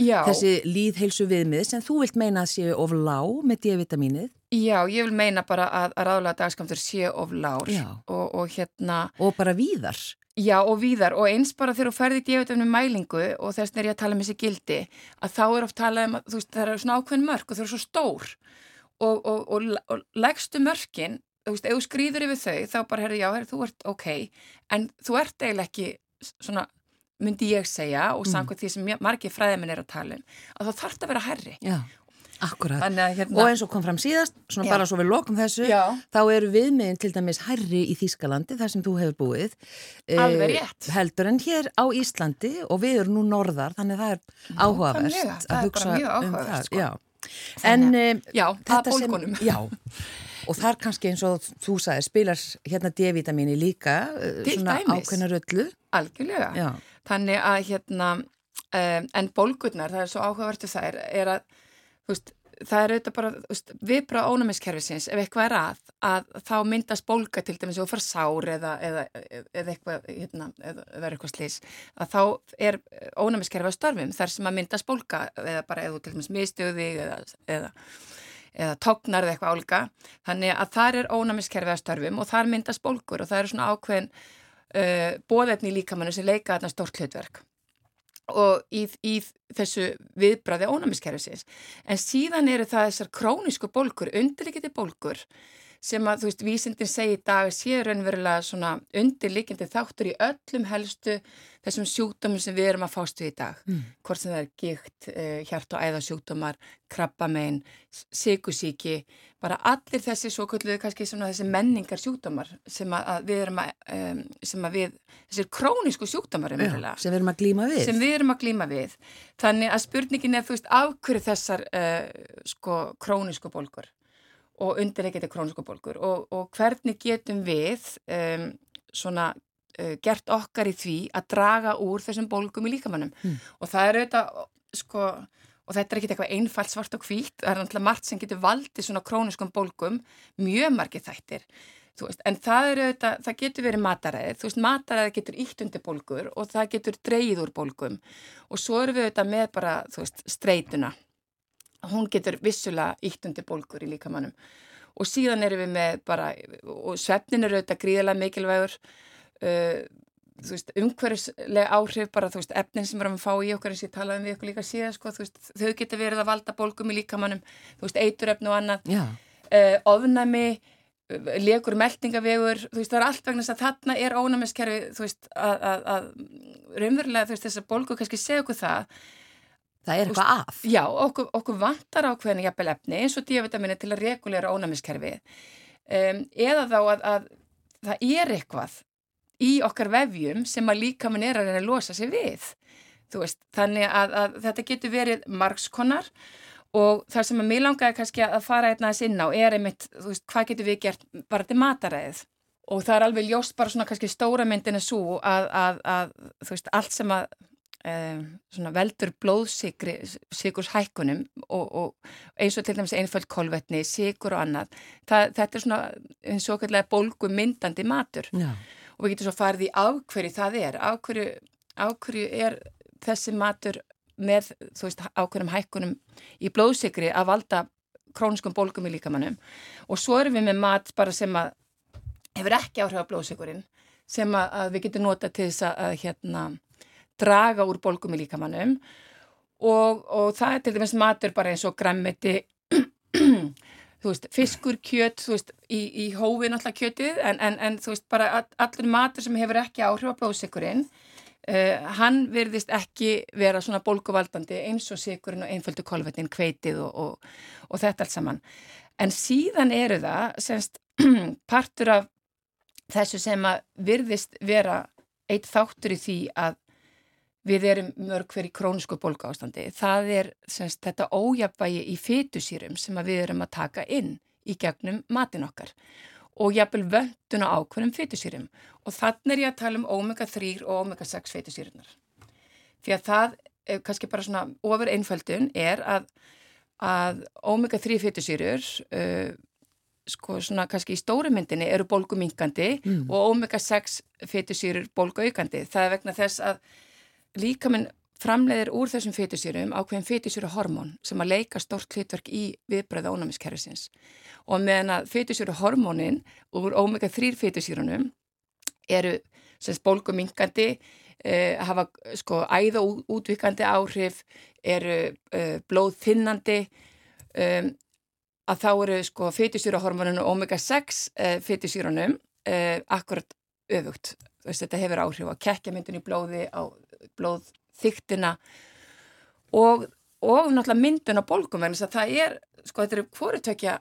Já. þessi líðhelsu viðmið sem þú vilt meina að séu of lág með D-vitamínið Já, ég vil meina bara að, að ráðlega dagskamtur sé of. Já. Og, og hérna, og bara víðar. Já og víðar og eins bara þegar þú ferði í D-vitamin mælingu og þess er ég að tala um þessi gildi að þá er oft talað um að þú veist það er svona ákveðin mörg og þau eru svo stór og, og, og, leggstu mörkin, þú veist, ef þú skrýður yfir þau þá bara herri já, herri, þú ert ok en þú ert eiginlega ekki svona myndi ég segja og samkvæmt því sem margir fræðiminn er að tala um að þá þarf það að vera herri Já, akkurat. Þannig að hérna Og eins og kom fram síðast, svona Já. bara svo við lokum þessu, Já. þá eru viðmiðin til dæmis hærri í Þýskalandi, þar sem þú hefur búið. Alveg eh, rétt. Heldur en hér á Íslandi og við erum nú norðar, þannig það er áhugavert Nákvæmlega, það er bara mjög áhugavert, sko. Já. En eh, Já, það er sem- bólgunum. Já, og þar kannski eins og þú sagði, spilar hérna D-vitamini líka, eh, Til svona dæmis. ákveðna röllu. Algjörlega. Já. Þannig að hérna, um, en bólgurnar, það er svo áhugavertu þær, er að, þú veist, það er auðvitað bara, veist, viðbra ónæmiskerfisins, ef eitthvað er að, að þá myndast bólga til dæmis og fara sár eða, eða, eða eitthvað, hérna, eða verður eitthvað slís, að þá er ónæmiskerfi á störfum þar sem að myndast bólga eða bara eða til dæmis miðstjóði eða, eða, tognar eða eitthvað álga. Þannig að þar er ónæmiskerfi á störfum og þar myndast bólgur og það eru svona ákveðin uh, bóðefni líkamannu sem leika þarna stórt hlutverk og í, í þessu viðbræði ónæmiskerfisins. En síðan eru það þessar krónísku bólkur, undirlikiti bólkur sem að, þú veist, vísindin segi í dag séu raunverulega svona undirlikindi þáttur í öllum helstu þessum sjúkdómum sem við erum að fást við í dag. Mm. Hvort sem það er gikt, uh, hjart- og æðasjúkdómar, krabbamein, sykusíki, bara allir þessi svo kvölduðu kannski svona þessi menningar sjúkdómar sem að, við erum að, um, sem að við, þessir krónísku sjúkdómar raunverulega sem við erum að glíma við. sem við erum að glíma við. Þannig að spurningin er, þú veist, af hverju þessar uh, sko krónísku bólgur og undirleikiti krónísku bólgur og, og hvernig getum við um, svona uh, gert okkar í því að draga úr þessum bólgum í líkamannum. Mm. Og það er auðvitað, sko, og þetta er ekki eitthvað einfalt svart og hvít, það er náttúrulega margt sem getur valdið svona króniskum bólgum, mjög margir þættir. Veist, en það, auðvitað, það getur verið mataræðið, þú veist, mataræðið getur ítt undir bólgur og það getur dreyið úr bólgum og svo erum við auðvitað með bara, þú veist, streituna. Hún getur vissulega ítt undir bólgur í líkamannum og síðan erum við með bara, og svefnin er auðvitað gríðilega mikilvægur, uh, þú veist, umhverfislega áhrif bara, þú veist, efnin sem við erum að fá í okkur eins og ég talaði um við okkur líka síðan, sko, þú veist, þau getur verið að valda bólgum í líkamannum, þú veist, eiturefn og annað. Uh, ofnæmi, uh, legur meldingavegur, þú veist, það er allt vegna þess að þarna er ónæmiskerfi, þú veist, að, að, að raunverulega, þú veist, þessar bólgu kannski segja okkur það, það er eitthvað að. já, okkur, okkur vantar ákveðinu jafnvel efni eins og díavitamini til að regulera ónæmiskerfi um, eða þá að, að það er eitthvað í okkar vefjum sem að líkamann er að reyna að losa sig við, veist, þannig að, að þetta getur verið margskonar Og það sem að mér langaði kannski að fara einna þess inn á er einmitt, þú veist, hvað getur við gert bara til mataræðið? Og það er alveg ljóst bara svona kannski stóra myndin er svo að, að, að þú veist, allt sem að veldur blóðsikri sikurs hækkunum og, og eins og til dæmis einföld kolvetni, sikur og annað. Það, þetta er svona eins og okkarlega bólgu myndandi matur Já. og við getum svo farið í af hverju það er, af hverju, af hverju er þessi matur með, þú veist, ákveðnum hækkunum í blóðsikri að valda króniskum bólgum í líkamannum og svo erum við með mat bara sem að hefur ekki áhrif á blóðsikurinn sem að, að við getum nota til þess að, að hérna, draga úr bólgum í líkamannum og, og það er til dæmis matur bara eins og (clears throat) veist, fiskur, kjöt þú veist, í, í hófi náttúrulega kjötið en, en, en veist, bara all, allur matur sem hefur ekki áhrif á blóðsikurinn Uh, hann virðist ekki vera svona bólguvaldandi eins og sikurinn og einföldu kolvetnin, kveitið og, og, og þetta allt saman. En síðan eru það semst (clears throat) partur af þessu sem að virðist vera eitt þáttur í því að við erum mörg fyrir krónisku bólgu ástandi. Það er semst þetta ójafvægi í fytusýrum sem við erum að taka inn í gegnum matin okkar og jafnvel vöndun á ákveðnum fytusýrum og þannig er ég að tala um omega-3 og omega-6 fytusýrunar. Því að það, eh, kannski bara svona ofur einföldun, er að, að omega-3 fytusýrur, uh, sko svona kannski í stóru myndinni eru bólgumingandi mm. og omega-6 fytusýrur bólguaukandi. Það er vegna þess að líkaminn framleiðir úr þessum fytusýrum ákveðin fytusýru hormón sem að leika stort hlutverk í viðbröða ónæmiskerfisins og meðan að fytusýru hormónin úr omega-3 fytusýrunum eru semst bólgumingandi eh, hafa sko æða útvikandi áhrif eru eh, blóðþinnandi um, að þá eru sko fytusýru hormóninu omega-6 eh, fytusýrunum akkurat öfugt. Þess, þetta hefur áhrif á kekkjamyndun í blóði á blóð þyktina og, og náttúrulega myndun á bólgum en þess að það er, sko þetta eru hvorutökja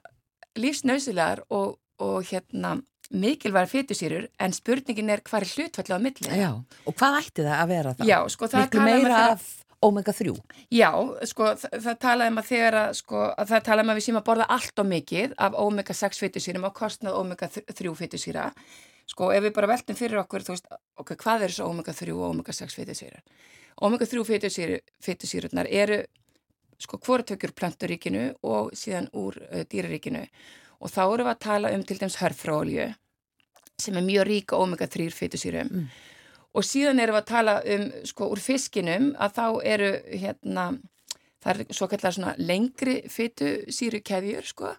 lífsnausilegar og, og hérna mikilvæg fytusýrur en spurningin er hvað er hlutfallega á milli. Já, og hvað ætti það að vera það? Já, sko það Miklu meira af omega-3? Já, sko það, það talaði um að þegar að, sko, að það talaði um að við séum að borða allt og mikið af omega-6 fytusýrum á kostnað omega-3 fytusýra sko ef við bara veltum fyrir okkur, þú veist, ok, hvað er þessu omega-3 og omega-6 fytusýrar? Omega-3 fytusýrurnar eru sko hvortökjur planturíkinu og síðan úr uh, dýraríkinu og þá eru við að tala um til dæms hörfrólju sem er mjög ríka omega-3 fytusýrum mm. og síðan eru við að tala um sko úr fiskinum að þá eru hérna það er svo kallar svona lengri fytusýru keðjur sko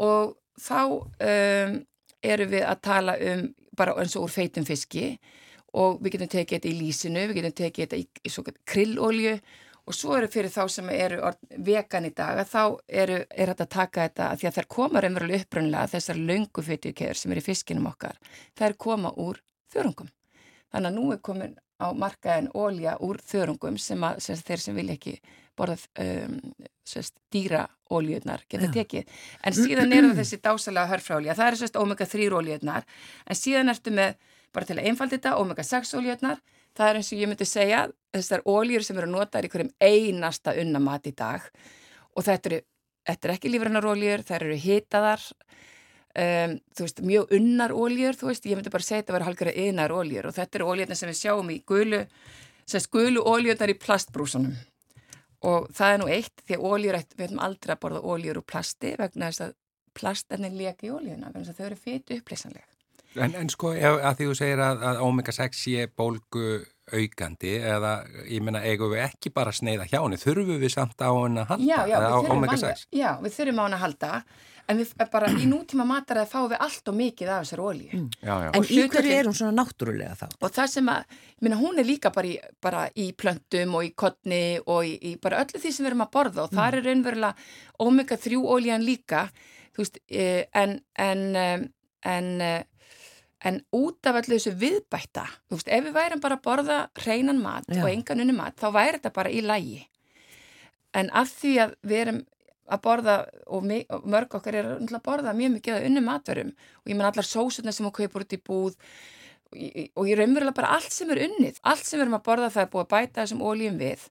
og þá um, eru við að tala um bara eins og úr feitum fiski og við getum tekið þetta í lísinu, við getum tekið þetta í, í svo kallar krillolju og svo eru fyrir þá sem eru vegan í dag að þá eru, er þetta að taka þetta að því að þær koma raunverulega upprunlega þessar löngu fytukeður sem eru í fiskinum okkar, þær koma úr þörungum. Þannig að nú er komin á markaðin ólja úr þörungum sem, að, sem þeir sem vilja ekki borða um, dýra óljöðnar geta tekið. En síðan eru þessi (clears throat) dásalega hörfrálja, það eru sérst omega-3 óljöðnar, en síðan ertu með, bara til að einfalda þetta, omega-6 óljöðnar, það er eins og ég myndi segja þessar óljur sem eru notaður í hverjum einasta unnamat í dag. Og þetta eru, þetta eru ekki lífrannar óljur, það eru hitaðar. Um, þú veist, mjög unnar óljur, þú veist, ég myndi bara segja þetta að vera halgara ynar óljur og þetta eru óljurna sem við sjáum í gulu, sérst gulu óljurnar í plastbrúsunum og það er nú eitt því að óljur, við höfum aldrei að borða óljur úr plasti vegna þess að plastennin leka í óljuna, vegna þess að þau eru fytu upplýsanlega. En, en sko, ef, að því þú segir að, að omega-6 sé bólgu aukandi eða, ég menna, eigum við ekki bara sneiða hjá henni, þurfum við samt á henni að halda? Já, já, á við þurfum, já, við þurfum á henni að halda en við bara í nútíma matar að fáum við allt og mikið af þessar ólíu. Mm. Já, já. En í hverju er hún svona náttúrulega þá? Og það sem að, ég menna, hún er líka bara í, bara í plöntum og í kottni og í, í bara öllu því sem við erum að borða og mm. það er raunverulega omega-3 ólían líka, þú veist, eh, en, en, en, en út af allir þessu viðbætta, þú veist, ef við værum bara að borða hreinan mat Já. og engan unni mat, þá væri þetta bara í lægi. En af því að við erum að borða, og, mig, og mörg okkar er að borða mjög mikið að unni matverum, og ég menn allar sósutna sem hún kaupur út í búð, og, og ég raunverulega bara allt sem er unnið, allt sem við erum að borða það er búið að bæta þessum ólíum við.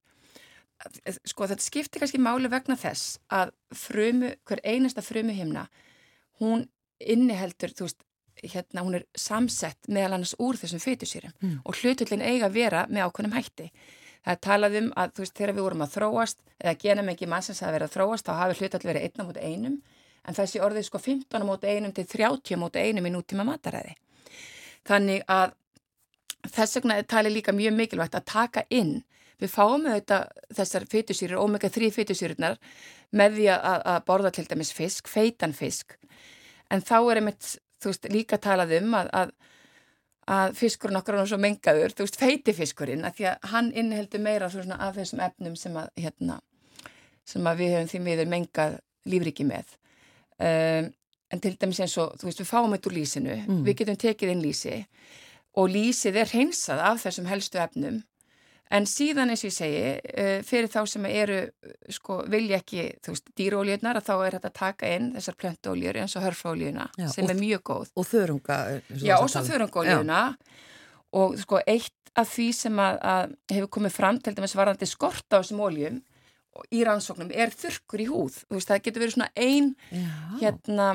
Sko þetta skiptir kannski máli vegna þess að frumu, hver einasta frumu himna, hún inniheldur, þú veist, hérna, hún er samsett meðal annars úr þessum fytusýrum mm. og hlutullin eiga að vera með ákveðnum hætti. Það er talað um að þú veist þegar við vorum að þróast eða genamengi mannsins að vera að þróast þá hafi hlutall verið einna mútið einum en þessi orðið sko 15 mútið einum til 30 mútið einum í nútíma mataræði. Þannig að þess vegna talið líka mjög mikilvægt að taka inn við fáum auðvitað þessar fytusýrur, omega-3 fytusýrurnar með því að, að borða til dæmis fisk, feitan fisk en þá er einmitt, þú veist, líka talað um að, að, að fiskurinn okkar er svo mengaður, þú veist, feitifiskurinn að því að hann inniheldur meira svona af þessum efnum sem að, hérna sem að við hefum því miður mengað lífriki með um, en til dæmis eins og, þú veist, við fáum þetta úr lísinu, Mm. við getum tekið inn lísi og lísið er hreinsað af þessum helstu efnum en síðan eins og ég segi uh, fyrir þá sem eru uh, sko vilja ekki, þú veist, dýróliunar að þá er þetta að taka inn þessar plöntóliur eins og hörfóliuna Já, sem og- er mjög góð Og þörunga. eins Já, og svo um. þörungóliuna og sko eitt af því sem að, að hefur komið fram til dæmis varðandi skort á þessum óljum í rannsóknum er þurrkur í húð þú veist, það getur verið svona ein Já. hérna,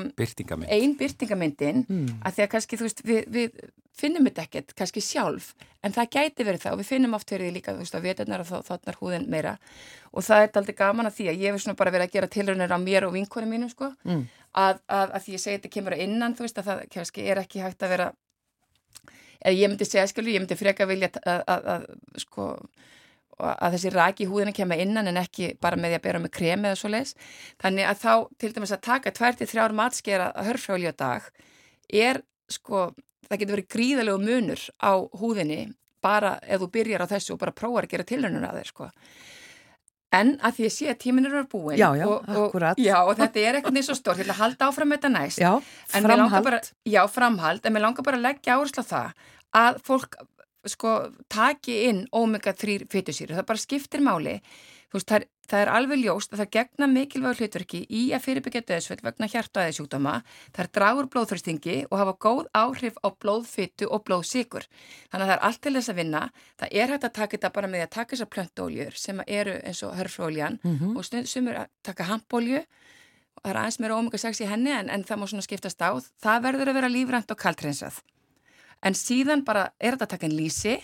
ein byrtingamyndin Mm. að því að kannski, þú veist, við, við finnum þetta ekkert, kannski sjálf en það gæti verið það og við finnum oft verið líka, þú veist, að veturnar og þá- þarna er húðin meira og það er aldrei gaman að því að ég hef svona bara verið að gera tilraunir á mér og vinkonum mínum, sko Mm. að, að, að því ég segi þetta kemur að innan, þú veist, að það kannski er ekki hægt að vera eða ég myndi segja, skilur, ég myndi freka vilja að, að, að sko að þessi raki húðina kemur innan en ekki bara með því að bera með krem eða svo leis þannig að þá til dæmis að taka 2-3 matskera á dag er sko það getur verið gríðalegu munur á húðinni bara ef þú byrjar á þessu og bara prófar að gera tilhörnur að þeir sko. En að því að sé að tíminn eru búin Já, já, og, og, já, og þetta er eitthvað og stórt, ég ætla að halda áfram með þetta næst. Já, framhald. bara, já, framhald, en mér langar bara að leggja áherslu á það að fólk sko taki inn omega-3 fytusýru, það bara skiptir máli. Þú veist, það er, það er alveg ljóst að það gegna mikilvæg hlutverki í að fyrirbyggja döðsveld vegna hjartaæðisjúkdóma það er dragur blóðþröstingi og hafa góð áhrif á blóðfytu og blóðsikur þannig að það er allt til þess að vinna. Það er hægt að taka þetta bara með að taka þessar plöntóljur sem eru eins og hörfróljan Mhm. og stund, sumur að taka hampolju og það er aðeins meira omega-6 í henni en, en það má svona skiptast á. Það verður að vera lífrænt og kaltrensað en síðan bara er þetta að taka en lýsi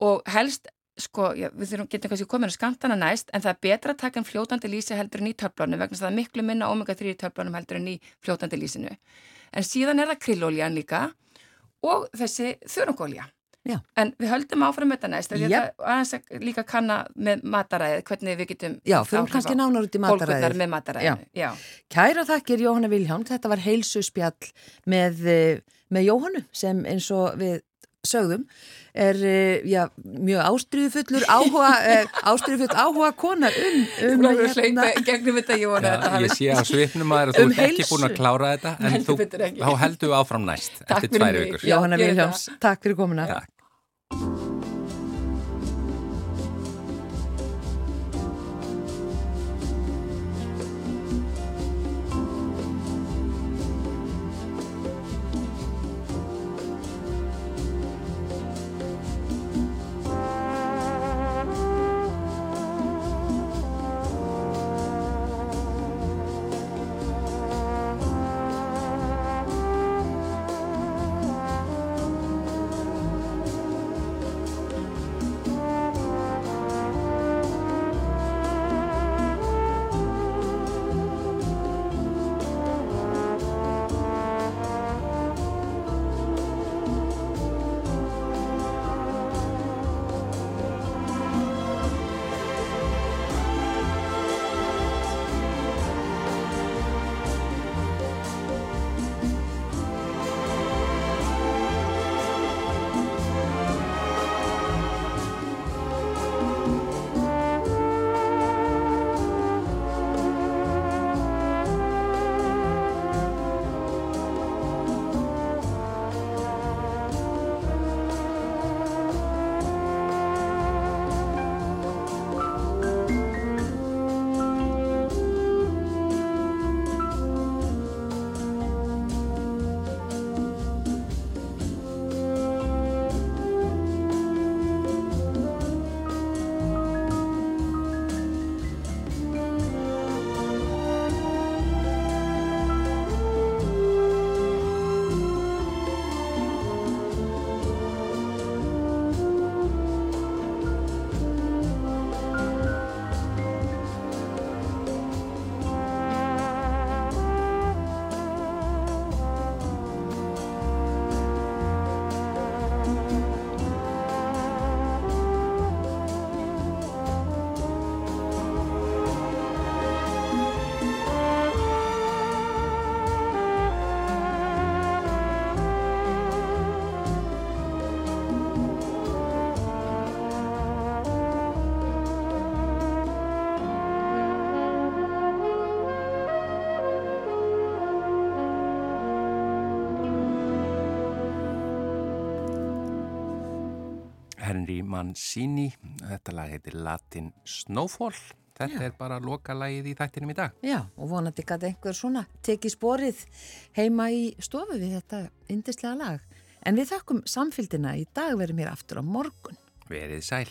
og helst sko, já, við þurfum, getum kannski komin að skamtana næst en það er betra að taka en fljótandi lýsi heldur en í töflunum vegna það er miklu minna omega-3 í töflunum heldur en í fljótandi lýsinu en síðan er það krilloljan líka og þessi þörungolja Já. en við höldum áfram með þetta næst Jep. þetta aðeins að líka kanna með mataræðið hvernig við getum Já, fyrir kannski á nánar út í mataræðið. Kæra þakkir Jóhanna Vilhjálm, þetta var heilsuspjall með, eh, með Jóhannu sem eins og við sögðum er eh, já, mjög ástriðufullur áhuga, eh, (laughs) ástriðufull áhuga konar um, um hérna... gegnum þetta Jóhanna Já, þetta ég sé á svipnum að (laughs) þú Um ert ekki búin að klára þetta en Heldur þú, þá heldur við áfram næst Takk eftir fyrir tvær mig. vikur. Já, Jóhanna gerum Vilhjálms, takk fyrir komuna. Takk. Mancini. Þetta lag heitir Latin Snowfall. Þetta Já. er bara loka lagið í þættinum í dag. Já, og vonandi gæti einhver svona tekið sporið heima í stofu við þetta indislega lag. En við þakkum samfylgdina í dag verðum hér aftur á morgun. Verið sæl.